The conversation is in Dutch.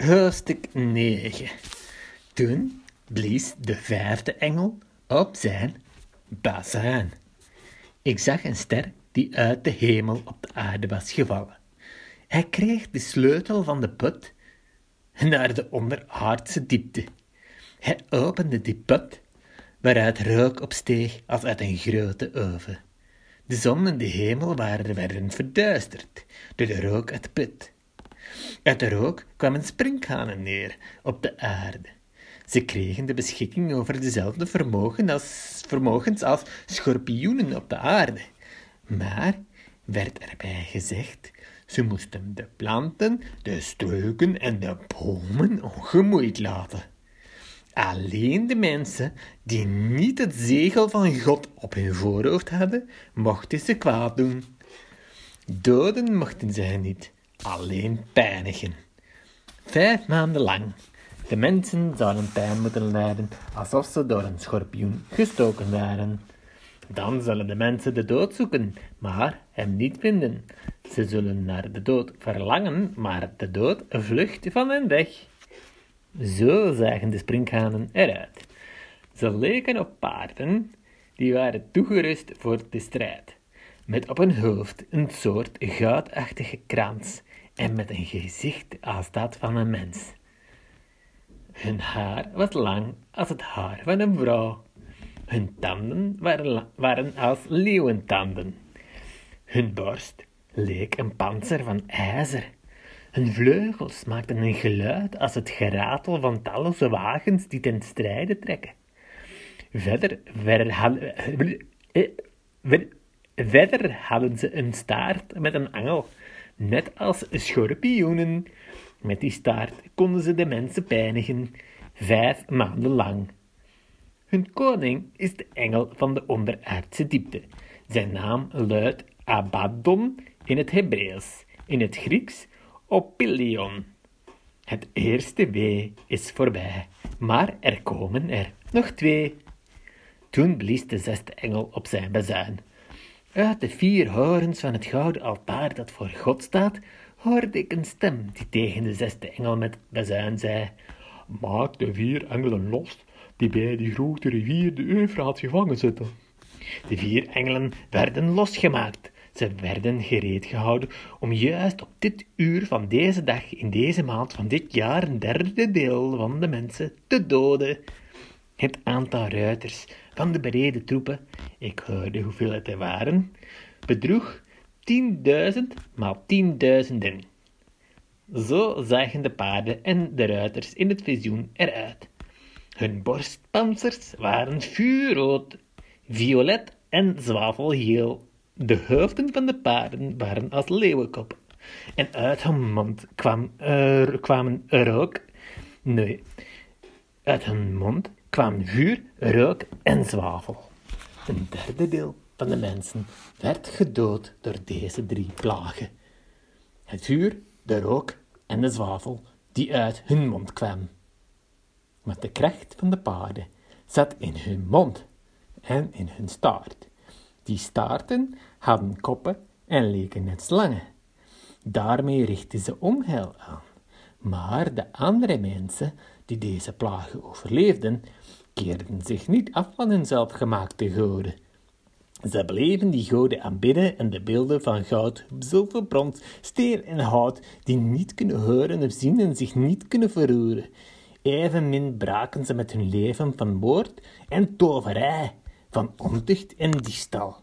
Hoofdstuk 9 Toen blies de vijfde engel op zijn bazuin. Ik zag een ster die uit de hemel op de aarde was gevallen. Hij kreeg de sleutel van de put naar de onderaardse diepte. Hij opende die put, waaruit rook opsteeg als uit een grote oven. De zon en de hemel waren, werden verduisterd door de rook uit de put. Uit de rook kwamen sprinkhanen neer op de aarde. Ze kregen de beschikking over dezelfde vermogen als, vermogens als schorpioenen op de aarde. Maar, werd erbij gezegd, ze moesten de planten, de struiken en de bomen ongemoeid laten. Alleen de mensen die niet het zegel van God op hun voorhoofd hadden, mochten ze kwaad doen. Doden mochten ze niet, alleen pijnigen. Vijf maanden lang. De mensen zouden pijn moeten lijden alsof ze door een schorpioen gestoken waren. Dan zullen de mensen de dood zoeken, maar hem niet vinden. Ze zullen naar de dood verlangen, maar de dood vlucht van hen weg. Zo zagen de sprinkhanen eruit. Ze leken op paarden, die waren toegerust voor de strijd, met op hun hoofd een soort goudachtige krans en met een gezicht als dat van een mens. Hun haar was lang als het haar van een vrouw. Hun tanden waren, als leeuwentanden. Hun borst leek een panzer van ijzer. Hun vleugels maakten een geluid als het geratel van talloze wagens die ten strijde trekken. Verder, verder, hadden, verder hadden ze een staart met een angel net als schorpioenen. Met die staart konden ze de mensen pijnigen, vijf maanden lang. Hun koning is de engel van de onderaardse diepte. Zijn naam luidt Abaddon in het Hebreeuws, in het Grieks Opilion. Het eerste wee is voorbij, maar er komen er nog twee. Toen blies de zesde engel op zijn bezuin. Uit de vier horens van het gouden altaar dat voor God staat, hoorde ik een stem die tegen de zesde engel met bezuin zei: Maak de vier engelen los die bij die grote rivier de Eufraat gevangen zitten. De vier engelen werden losgemaakt. Ze werden gereed gehouden om juist op dit uur van deze dag, in deze maand van dit jaar, een derde deel van de mensen te doden. Het aantal ruiters van de bereden troepen, ik hoorde hoeveel het er waren, bedroeg tienduizend maal tienduizenden. Zo zagen de paarden en de ruiters in het visioen eruit. Hun borstpanzers waren vuurrood, violet en zwavelgeel. De hoofden van de paarden waren als leeuwenkoppen. En uit hun mond kwam er, kwamen rook. Nee, uit hun mond kwamen vuur, rook en zwavel. Een derde deel van de mensen werd gedood door deze drie plagen. Het vuur, de rook en de zwavel die uit hun mond kwamen. Maar de kracht van de paarden zat in hun mond en in hun staart. Die staarten hadden koppen en leken net slangen. Daarmee richtten ze onheil aan. Maar de andere mensen die deze plagen overleefden, keerden zich niet af van hun zelfgemaakte goden. Ze bleven die goden aanbidden en de beelden van goud, zilver, brons, steen en hout, die niet kunnen horen of zien en zich niet kunnen verroeren. Evenmin braken ze met hun leven van moord en toverij, van ontucht en diefstal.